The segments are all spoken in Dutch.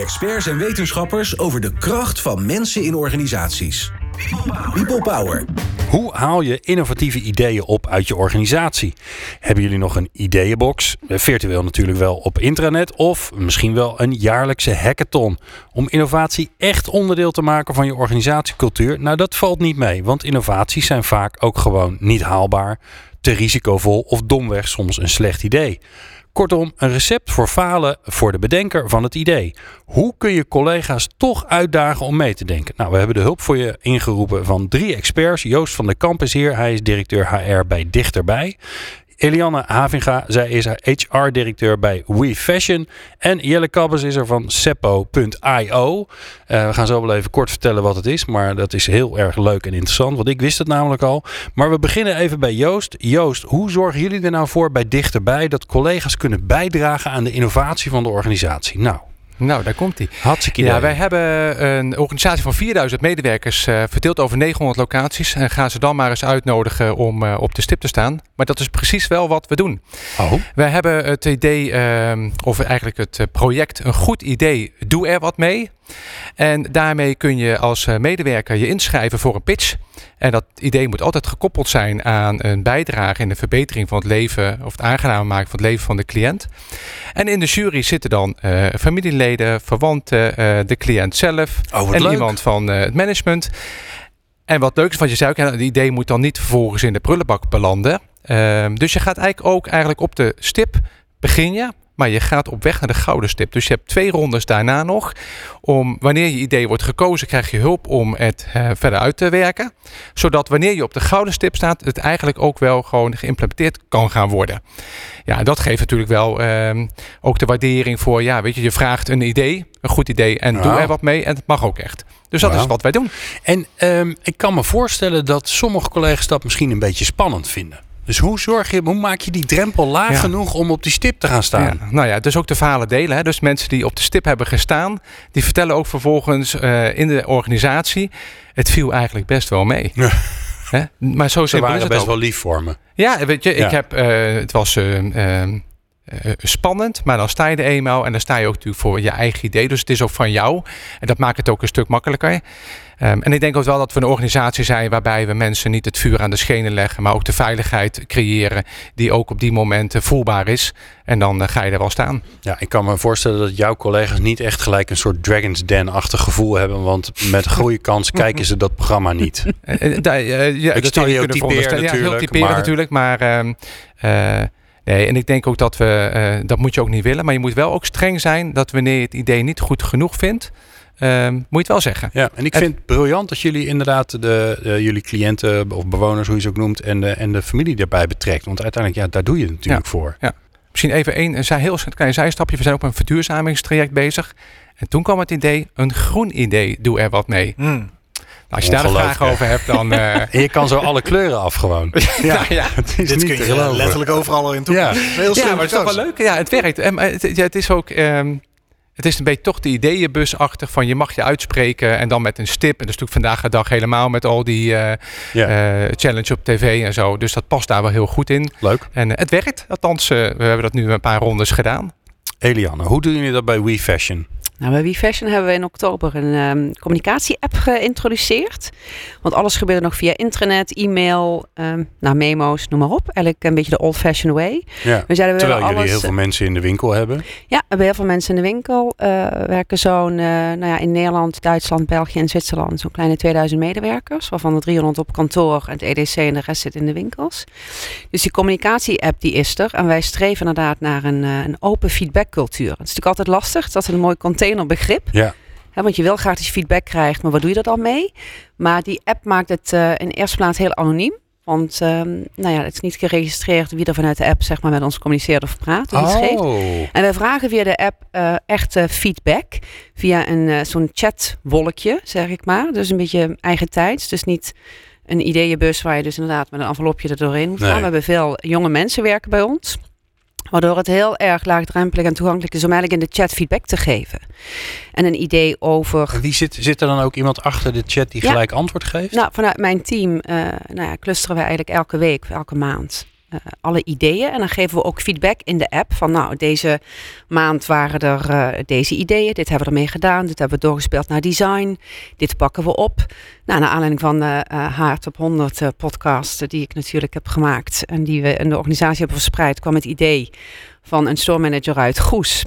Experts en wetenschappers over de kracht van mensen in organisaties. People Power. Hoe haal je innovatieve ideeën op uit je organisatie? Hebben jullie nog een ideeënbox? Virtueel natuurlijk wel op intranet of misschien wel een jaarlijkse hackathon om innovatie echt onderdeel te maken van je organisatiecultuur? Nou, dat valt niet mee, want innovaties zijn vaak ook gewoon niet haalbaar, te risicovol of domweg soms een slecht idee. Kortom, een recept voor falen voor de bedenker van het idee. Hoe kun je collega's toch uitdagen om mee te denken? Nou, we hebben de hulp voor je ingeroepen van drie experts. Joost van der Kamp is hier. Hij is directeur HR bij Dichterbij. Eliane Havinga, zij is HR-directeur bij We Fashion. En Jelle Kabbers is er van Seppo.io. Uh, we gaan zo wel even kort vertellen wat het is, maar dat is heel erg leuk en interessant, want ik wist het namelijk al. Maar we beginnen even bij Joost. Joost, hoe zorgen jullie er nou voor bij Dichterbij dat collega's kunnen bijdragen aan de innovatie van de organisatie? Nou, nou, daar komt hij. Hartstikke idee. Ja, wij hebben een organisatie van 4000 medewerkers uh, verdeeld over 900 locaties. En gaan ze dan maar eens uitnodigen om uh, op de stip te staan. Maar dat is precies wel wat we doen. Oh. Wij hebben het idee, uh, of eigenlijk het project, een goed idee, doe er wat mee. En daarmee kun je als medewerker je inschrijven voor een pitch. En dat idee moet altijd gekoppeld zijn aan een bijdrage in de verbetering van het leven of het aangenaam maken van het leven van de cliënt. En in de jury zitten dan uh, familieleden, verwanten, uh, de cliënt zelf oh, en leuk. iemand van uh, het management. En wat leuk is, wat je zei, het idee moet dan niet vervolgens in de prullenbak belanden. Ehm, dus je gaat eigenlijk ook eigenlijk op de stip begin je maar je gaat op weg naar de gouden stip. Dus je hebt twee rondes daarna nog. Om wanneer je idee wordt gekozen, krijg je hulp om het uh, verder uit te werken. Zodat wanneer je op de gouden stip staat, het eigenlijk ook wel gewoon geïmplementeerd kan gaan worden. Ja, dat geeft natuurlijk wel uh, ook de waardering voor, ja, weet je, je vraagt een idee, een goed idee, en wow. doe er wat mee. En het mag ook echt. Dus dat wow. is wat wij doen. En um, ik kan me voorstellen dat sommige collega's dat misschien een beetje spannend vinden. Dus hoe zorg je, hoe maak je die drempel laag ja. genoeg om op die stip te gaan staan? Ja, nou ja, dus ook de verhalen delen. Hè. Dus mensen die op de stip hebben gestaan, die vertellen ook vervolgens uh, in de organisatie: het viel eigenlijk best wel mee. Ja. Hè? Maar zo Ze waren best ook. wel lief voor me. Ja, weet je, ik heb, uh, het was. Uh, uh, spannend, maar dan sta je er eenmaal en dan sta je ook natuurlijk voor je eigen idee. Dus het is ook van jou en dat maakt het ook een stuk makkelijker. Um, en ik denk ook wel dat we een organisatie zijn waarbij we mensen niet het vuur aan de schenen leggen, maar ook de veiligheid creëren die ook op die momenten voelbaar is. En dan uh, ga je er wel staan. Ja, ik kan me voorstellen dat jouw collega's niet echt gelijk een soort Dragon's Den-achtig gevoel hebben, want met goede kans kijken ze dat programma niet. Uh, uh, ja, ik stereotypeer ja, heel typeren maar... natuurlijk, maar... Um, Nee, en ik denk ook dat we, uh, dat moet je ook niet willen. Maar je moet wel ook streng zijn dat wanneer je het idee niet goed genoeg vindt, uh, moet je het wel zeggen. Ja, en ik vind het briljant dat jullie inderdaad de, de, jullie cliënten of bewoners, hoe je ze ook noemt, en de, en de familie erbij betrekt. Want uiteindelijk, ja, daar doe je het natuurlijk ja. voor. Ja. Misschien even een, een heel klein zijstapje. We zijn op een verduurzamingstraject bezig. En toen kwam het idee, een groen idee, doe er wat mee. Mm. Als je daar een vraag over hebt, dan... Uh... je kan zo alle kleuren af gewoon. ja, nou, ja. Het is Dit niet kun je geloven. letterlijk overal in toepassen. Ja, Heel ja maar het is toch wel leuk. Ja, het werkt. En, het, ja, het is ook... Um, het is een beetje toch de ideeënbusachtig van je mag je uitspreken en dan met een stip. En dat is natuurlijk vandaag de dag helemaal met al die uh, yeah. uh, challenge op tv en zo. Dus dat past daar wel heel goed in. Leuk. En uh, het werkt. Althans, we hebben dat nu een paar rondes gedaan. Eliane, hoe doen jullie dat bij We Fashion? Nou, bij WeFashion hebben we in oktober een um, communicatie-app geïntroduceerd. Want alles gebeurde nog via internet, e-mail, um, nou, memo's, noem maar op. Eigenlijk een beetje de old-fashioned way. Ja, we zeiden, we terwijl jullie alles, heel veel mensen in de winkel hebben. Ja, we hebben heel veel mensen in de winkel. Uh, werken zo'n, uh, nou ja, in Nederland, Duitsland, België en Zwitserland zo'n kleine 2000 medewerkers. Waarvan er 300 op kantoor en het EDC en de rest zit in de winkels. Dus die communicatie-app die is er. En wij streven inderdaad naar een, uh, een open feedbackcultuur. Het is natuurlijk altijd lastig dat we een mooi containerbegrip. Ja. He, want je wil graag dat je feedback krijgt, maar wat doe je er dan mee? Maar die app maakt het uh, in eerste plaats heel anoniem. Want um, nou ja, het is niet geregistreerd wie er vanuit de app zeg maar, met ons communiceert of praat. Of oh. geeft. En wij vragen via de app uh, echt uh, feedback. Via een uh, zo'n chatwolkje, zeg ik maar. Dus een beetje eigen tijds. Dus niet een ideeënbus waar je dus inderdaad met een envelopje er doorheen moet gaan. Nee. We hebben veel jonge mensen werken bij ons. Waardoor het heel erg laagdrempelig en toegankelijk is om eigenlijk in de chat feedback te geven. En een idee over. En wie zit, zit er dan ook iemand achter de chat die ja. gelijk antwoord geeft? Nou, vanuit mijn team uh, nou ja, clusteren we eigenlijk elke week, elke maand. Alle ideeën. En dan geven we ook feedback in de app van nou, deze maand waren er deze ideeën. Dit hebben we ermee gedaan. Dit hebben we doorgespeeld naar design. Dit pakken we op. Nou, naar aanleiding van de Haart op 100 podcast die ik natuurlijk heb gemaakt. En die we in de organisatie hebben verspreid, kwam het idee van een store manager uit Goes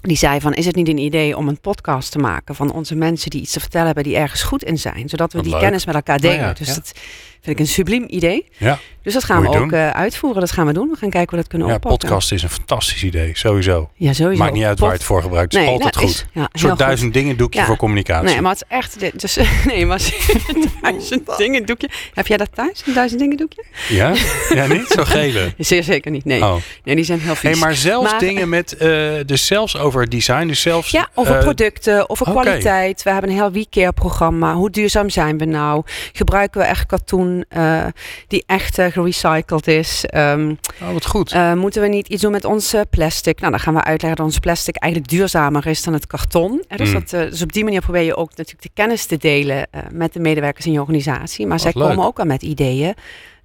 die zei van, is het niet een idee om een podcast te maken van onze mensen die iets te vertellen hebben die ergens goed in zijn, zodat we die kennis met elkaar delen. Oh dus dat vind ik een subliem idee. Ja. Dus dat gaan we ook uh, uitvoeren. Dat gaan we doen. We gaan kijken hoe we dat kunnen ja, oppakken. podcast is een fantastisch idee, sowieso. Ja, sowieso. Maakt niet uit waar je het voor gebruikt. Het is altijd nou, goed. Is, ja, een soort duizend dingen doekje voor communicatie. Nee, maar het is echt... Dus, nee, maar duizend dingen doekje. Heb jij dat thuis, een duizend dingen doekje? Ja? Ja, niet? Zo gele? Zeer zeker niet, nee. Oh. Nee, die zijn heel vies. Hey, maar zelfs dingen met... Uh, dus zelfs over design, dus zelfs... Ja, over uh, producten, over okay. kwaliteit. We hebben een heel WeCare programma. Hoe duurzaam zijn we nou? Gebruiken we echt katoen uh, die echt gerecycled is? Um, oh, wat goed. Uh, moeten we niet iets doen met ons plastic? Nou, dan gaan we uitleggen dat ons plastic eigenlijk duurzamer is dan het karton. Dus, Mm. dat, uh, dus op die manier probeer je ook natuurlijk de kennis te delen uh, met de medewerkers in je organisatie. Maar wat zij leuk. komen ook al met ideeën.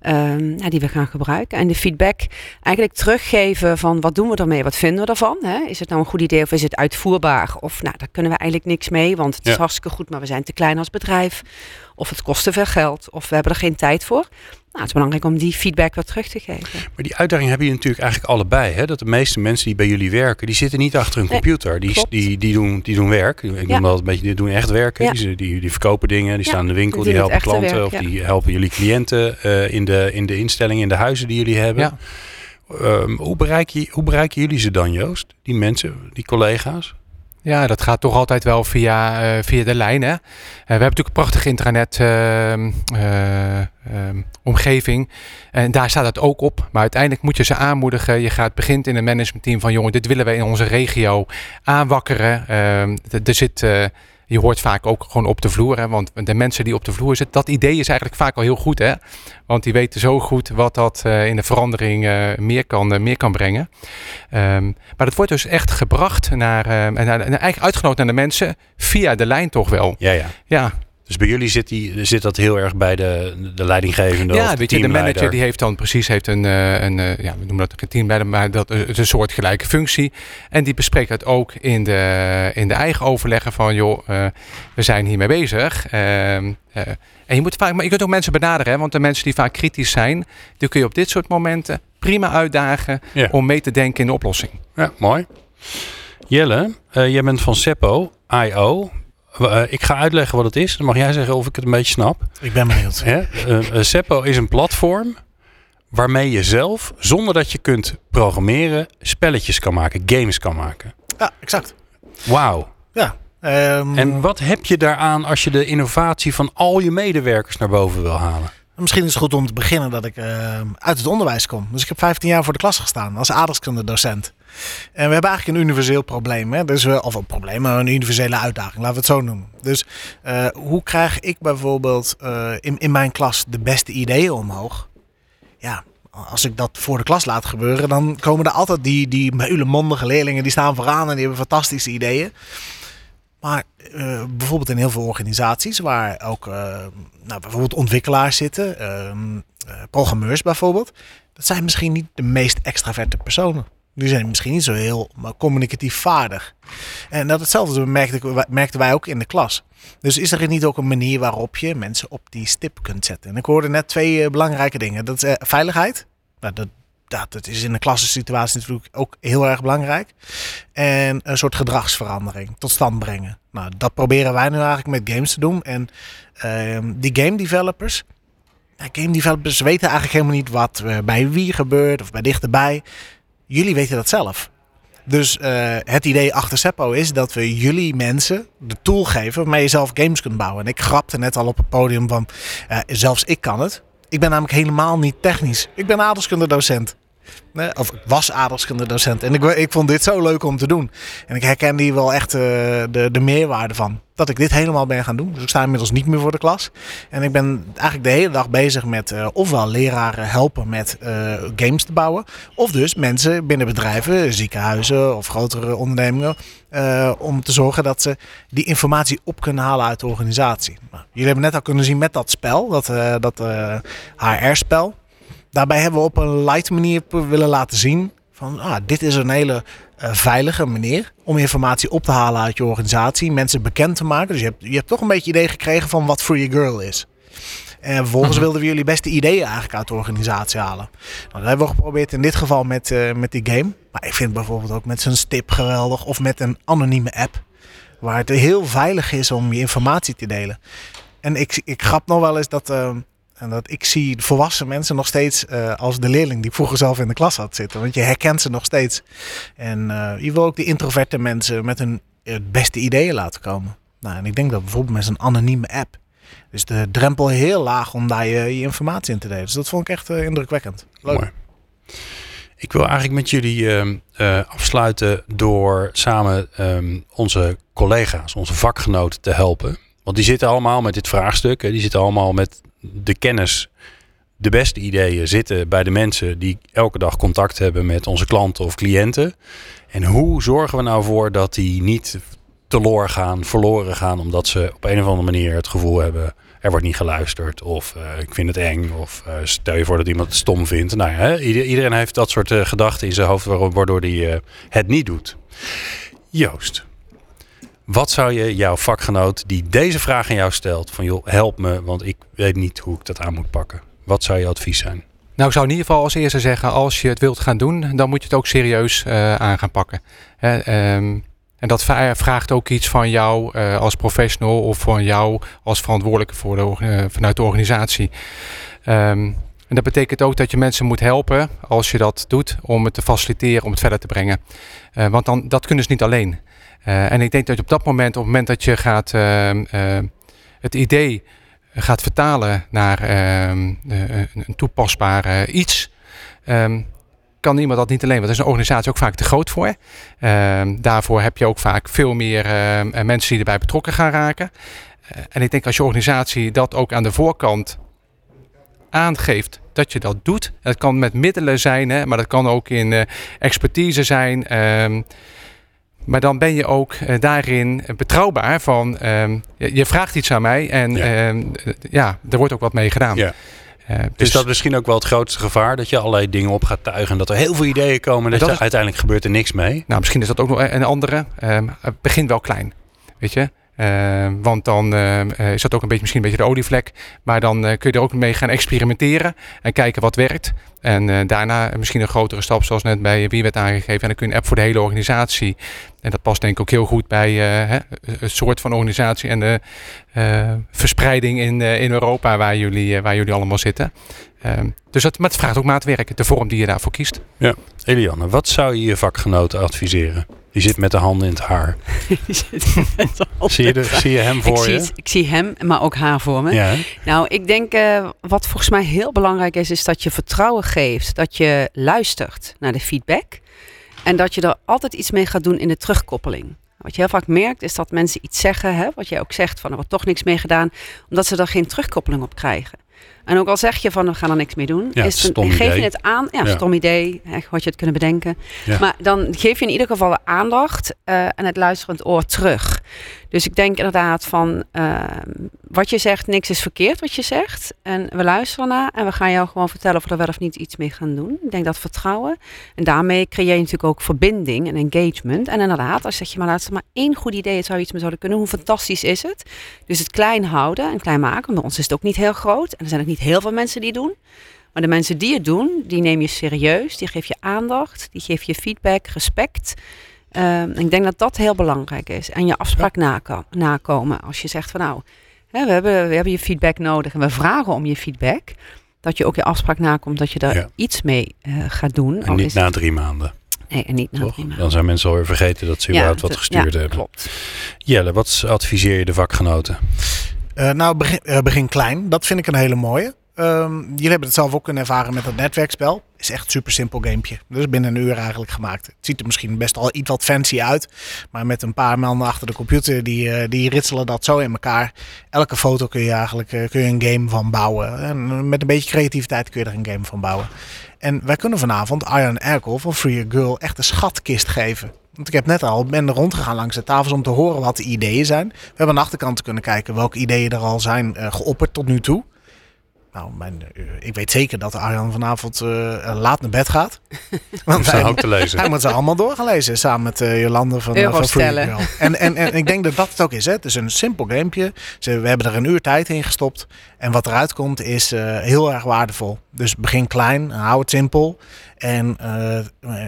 Um, ja, die we gaan gebruiken. En de feedback eigenlijk teruggeven van wat doen we ermee, wat vinden we ervan? Hè? Is het nou een goed idee of is het uitvoerbaar? Of nou, daar kunnen we eigenlijk niks mee, want het Ja. is hartstikke goed, maar we zijn te klein als bedrijf. Of het kost te veel geld, of we hebben er geen tijd voor. Nou, het is belangrijk om die feedback weer terug te geven. Maar die uitdaging hebben jullie natuurlijk eigenlijk allebei. Hè? Dat de meeste mensen die bij jullie werken, die zitten niet achter een Nee, computer. Die, die, die, doen, die doen werk. Ik Ja. noem dat een beetje, die doen echt werk. hè. Ja. Die, die, die verkopen dingen, die Ja, staan in de winkel, die helpen klanten. werk, of die helpen jullie cliënten eh, in, de, in de instellingen, in de huizen die jullie hebben. Ja. Ehm, hoe, bereik je, hoe bereiken jullie ze dan, Joost? Die mensen, die collega's? Ja, dat gaat toch altijd wel via, eh, via de lijn. Hè? Eh, we hebben natuurlijk een prachtige internet ehm, eh, ehm, omgeving. En daar staat het ook op. Maar uiteindelijk moet je ze aanmoedigen. Je gaat begint in een managementteam van jongen, dit willen we in onze regio aanwakkeren. Ehm, er zit. Je hoort vaak ook gewoon op de vloer, hè, want de mensen die op de vloer zitten, dat idee is eigenlijk vaak al heel goed, hè? Want die weten zo goed wat dat eh, in de verandering eh, meer, kan, eh, meer kan brengen. Ehm, maar dat wordt dus echt gebracht naar, en, naar- en eigenlijk uitgenodigd naar de mensen via de lijn toch wel. Ja, ja. Ja, Dus bij jullie zit, die, zit dat heel erg bij de, de leidinggevende of ja de weet je, de teamleider. manager die heeft dan precies heeft een, eh, een eh, ja, we noemen dat een teamleider, maar dat is een soort gelijke functie. En die bespreekt het ook in de, in de eigen overleggen van, joh, eh, we zijn hiermee bezig. Ehm, eh, en je moet vaak, maar je kunt ook mensen benaderen, hè, want de mensen die vaak kritisch zijn, die kun je op dit soort momenten prima uitdagen Ja. om mee te denken in de oplossing. Ja, mooi. Jelle, jij bent van Seppo, IO. Eh, ik ga uitleggen wat het is. Dan mag jij zeggen of ik het een beetje snap. Ik ben benieuwd. Eh, eh, Seppo is een platform waarmee je zelf, zonder dat je kunt programmeren, spelletjes kan maken, games kan maken. Ja, exact. Wauw. Ehm, En wat heb je daaraan als je de innovatie van al je medewerkers naar boven wil halen? Misschien is het goed om te beginnen dat ik ehm, uit het onderwijs kom. Dus ik heb 15 jaar voor de klas gestaan als aardrijkskundedocent. En we hebben eigenlijk een universeel probleem. Hè? Dus of een probleem, maar een universele uitdaging, laten we het zo noemen. Dus eh, hoe krijg ik bijvoorbeeld eh, in, in mijn klas de beste ideeën omhoog? Ja, als ik dat voor de klas laat gebeuren, dan komen er altijd die, die leerlingen die staan vooraan en die hebben fantastische ideeën. Maar eh, bijvoorbeeld in heel veel organisaties waar ook nou, bijvoorbeeld ontwikkelaars zitten, ehm, eh, programmeurs bijvoorbeeld, dat zijn misschien niet de meest extraverte personen. Die zijn misschien niet zo heel communicatief vaardig. En dat hetzelfde merkten wij ook in de klas. Dus is er niet ook een manier waarop je mensen op die stip kunt zetten? En ik hoorde net twee eh, belangrijke dingen. Dat is eh, veiligheid. Nou, dat, dat, is in een klassensituatie natuurlijk ook heel erg belangrijk. En een soort gedragsverandering tot stand brengen. Nou, dat proberen wij nu eigenlijk met games te doen. En ehm, die game developers. Game developers weten eigenlijk helemaal niet wat eh, bij wie gebeurt of bij dichterbij. Jullie weten dat zelf. Dus eh, het idee achter Seppo is dat we jullie mensen de tool geven waarmee je zelf games kunt bouwen. En ik grapte net al op het podium van, eh, zelfs ik kan het. Ik ben namelijk helemaal niet technisch. Ik ben aardrijkskundedocent. Of was aardrijkskundedocent. En ik, ik vond dit zo leuk om te doen. En ik herken hier wel echt eh, de, de meerwaarde van. Dat ik dit helemaal ben gaan doen. Dus ik sta inmiddels niet meer voor de klas. En ik ben eigenlijk de hele dag bezig met eh, ofwel leraren helpen met eh, games te bouwen. Of dus mensen binnen bedrijven, ziekenhuizen of grotere ondernemingen. om te zorgen dat ze die informatie op kunnen halen uit de organisatie. Nou, jullie hebben net al kunnen zien met dat spel, dat, dat HR-spel. Daarbij hebben we op een light manier willen laten zien van ah, dit is een hele uh, veilige manier om informatie op te halen uit je organisatie, mensen bekend te maken. Dus je hebt, je hebt toch een beetje idee gekregen van wat Free Girl is. En vervolgens wilden we jullie beste ideeën eigenlijk uit de organisatie halen. Nou, dat hebben we geprobeerd in dit geval met, uh, met die game. Maar ik vind bijvoorbeeld ook met zo'n stip geweldig of met een anonieme app. Waar het heel veilig is om je informatie te delen. En ik, ik grap nog wel eens dat, uh, dat ik zie volwassen mensen nog steeds uh, als de leerling die vroeger zelf in de klas had zitten. Want je herkent ze nog steeds. En je wil ook de introverte mensen met hun beste ideeën laten komen. Nou, en ik denk dat bijvoorbeeld met zo'n anonieme app dus de drempel heel laag om daar je, informatie in te delen. Dus dat vond ik echt indrukwekkend. Leuk. Mooi. Ik wil eigenlijk met jullie uh, afsluiten door samen um, onze collega's, onze vakgenoten te helpen. Want die zitten allemaal met dit vraagstuk. Hè, die zitten allemaal met de kennis, de beste ideeën zitten bij de mensen die elke dag contact hebben met onze klanten of cliënten. En hoe zorgen we nou voor dat die niet teloor gaan, verloren gaan, omdat ze op een of andere manier het gevoel hebben er wordt niet geluisterd of uh, ik vind het eng of uh, stel je voor dat iemand het stom vindt. Nou ja, iedereen heeft dat soort uh, gedachten in zijn hoofd waardoor hij het niet doet. Joost, wat zou je jouw vakgenoot die deze vraag aan jou stelt van joh, help me, want ik weet niet hoe ik dat aan moet pakken. Wat zou je advies zijn? Nou, ik zou in ieder geval als eerste zeggen, als je het wilt gaan doen, dan moet je het ook serieus aan gaan pakken. Um, en dat vraagt ook iets van jou uh, als professional of van jou als verantwoordelijke voor de, uh, vanuit de organisatie. Um, en dat betekent ook dat je mensen moet helpen als je dat doet om het te faciliteren, om het verder te brengen. Want dan, dat kunnen ze niet alleen. En ik denk dat op dat moment, op het moment dat je gaat het idee gaat vertalen naar ehm, een toepasbaar iets. Um, kan iemand dat niet alleen. Want er is een organisatie ook vaak te groot voor. Ehm, daarvoor heb je ook vaak veel meer ehm, eh, mensen die erbij betrokken gaan raken. En ik denk als je organisatie dat ook aan de voorkant aangeeft dat je dat doet. Het kan met middelen zijn, hè, maar dat kan ook in expertise zijn. Ehm, maar dan ben je ook daarin betrouwbaar van je, je, vraagt iets aan mij en ja. ja. er wordt ook wat mee gedaan. Ja. Uh, dus is dat misschien ook wel het grootste gevaar? Dat je allerlei dingen op gaat tuigen. En dat er heel veel ideeën komen. En dat, dat uiteindelijk gebeurt er niks mee. Nou, misschien is dat ook nog een andere. Uh, begin wel klein. Weet je? Uh, want dan uh, is dat ook een beetje, misschien een beetje de olievlek. Maar dan kun je er ook mee gaan experimenteren en kijken wat werkt. En daarna misschien een grotere stap, zoals net bij wie werd aangegeven. En dan kun je een app voor de hele organisatie. En dat past denk ik ook heel goed bij hè, het soort van organisatie en de verspreiding in, in Europa waar jullie, waar jullie allemaal zitten. Ehm, dus dat, maar het vraagt ook maatwerk, de vorm die je daarvoor kiest. Ja. Eliane, wat zou je je vakgenoten adviseren? Die zit met de handen in het haar. zie, je de, zie je hem voor ik je? Zie, ik zie hem, maar ook haar voor me. Ja. Nou, ik denk uh, wat volgens mij heel belangrijk is, is dat je vertrouwen geeft. Dat je luistert naar de feedback. En dat je er altijd iets mee gaat doen in de terugkoppeling. Wat je heel vaak merkt is dat mensen iets zeggen, hè, wat jij ook zegt, van er wordt toch niks mee gedaan, omdat ze er geen terugkoppeling op krijgen. En ook al zeg je van we gaan er niks mee doen, ja, is een, geef je het aan. Ja, ja. stom idee, echt wat je het kunnen bedenken. Ja. Maar dan geef je in ieder geval de aandacht uh, en het luisterend oor terug. Dus ik denk inderdaad van uh, wat je zegt, niks is verkeerd wat je zegt. En we luisteren naar en we gaan jou gewoon vertellen of we er wel of niet iets mee gaan doen. Ik denk dat vertrouwen. En daarmee creëer je natuurlijk ook verbinding en engagement. En inderdaad, als zeg je maar laatst maar één goed idee, het zou iets mee zouden kunnen. Hoe fantastisch is het? Dus het klein houden en klein maken. Bij ons is het ook niet heel groot. En er zijn ook niet heel veel mensen die doen. Maar de mensen die het doen, die neem je serieus. Die geef je aandacht. Die geef je feedback, respect. Uh, ik denk dat dat heel belangrijk is. En je afspraak ja. nakomen. Als je zegt van nou, hè, we, hebben, we hebben je feedback nodig en we vragen om je feedback. Dat je ook je afspraak nakomt dat je daar ja. iets mee uh, gaat doen. En niet na drie maanden. Nee, en niet na drie maanden. Dan zijn mensen alweer vergeten dat ze überhaupt wat gestuurd hebben. Klopt. Jelle, wat adviseer je de vakgenoten? Uh, nou, begin, uh, begin klein. Dat vind ik een hele mooie. Um, jullie hebben het zelf ook kunnen ervaren met het netwerkspel. Is echt een super simpel gamepje. Dus binnen een uur eigenlijk gemaakt. Het ziet er misschien best al iets wat fancy uit. Maar met een paar mannen achter de computer, die, uh, die ritselen dat zo in elkaar. Elke foto kun je eigenlijk uh, kun je een game van bouwen. En met een beetje creativiteit kun je er een game van bouwen. En wij kunnen vanavond Iron Erkel van Free Girl echt een schatkist geven. Want ik heb net al ben rondgegaan langs de tafels om te horen wat de ideeën zijn. We hebben aan de achterkant kunnen kijken welke ideeën er al zijn geopperd tot nu toe. Nou, mijn, eh, ik weet zeker dat Arjan vanavond eh, laat naar bed gaat. Want hij, ook te lezen. hij moet ze allemaal doorgelezen samen met uh, Jolande van, uh, van Free en, en, en ik denk dat dat het ook is. Hè. Het is een simpel gamepje. we hebben er een uur tijd in gestopt. En wat eruit komt is heel erg waardevol. Dus begin klein, hou het simpel. En,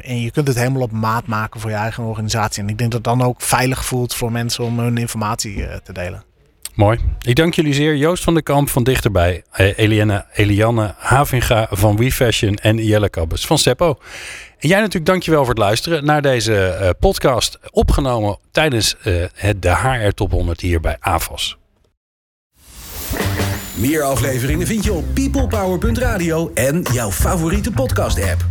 en je kunt het helemaal op maat maken voor je eigen organisatie. En ik denk dat het dan ook veilig voelt voor mensen om hun informatie te delen. Mooi. Ik dank jullie zeer. Joost van der Kamp van Dichterbij. Eh, Eliane, Eliane Havinga van WeFashion en Jelle Kabbes van Seppo. En jij natuurlijk dankjewel voor het luisteren naar deze uh, podcast. Opgenomen tijdens uh, het, de HR Top 100 hier bij AFAS. Meer afleveringen vind je op peoplepower.radio en jouw favoriete podcast app.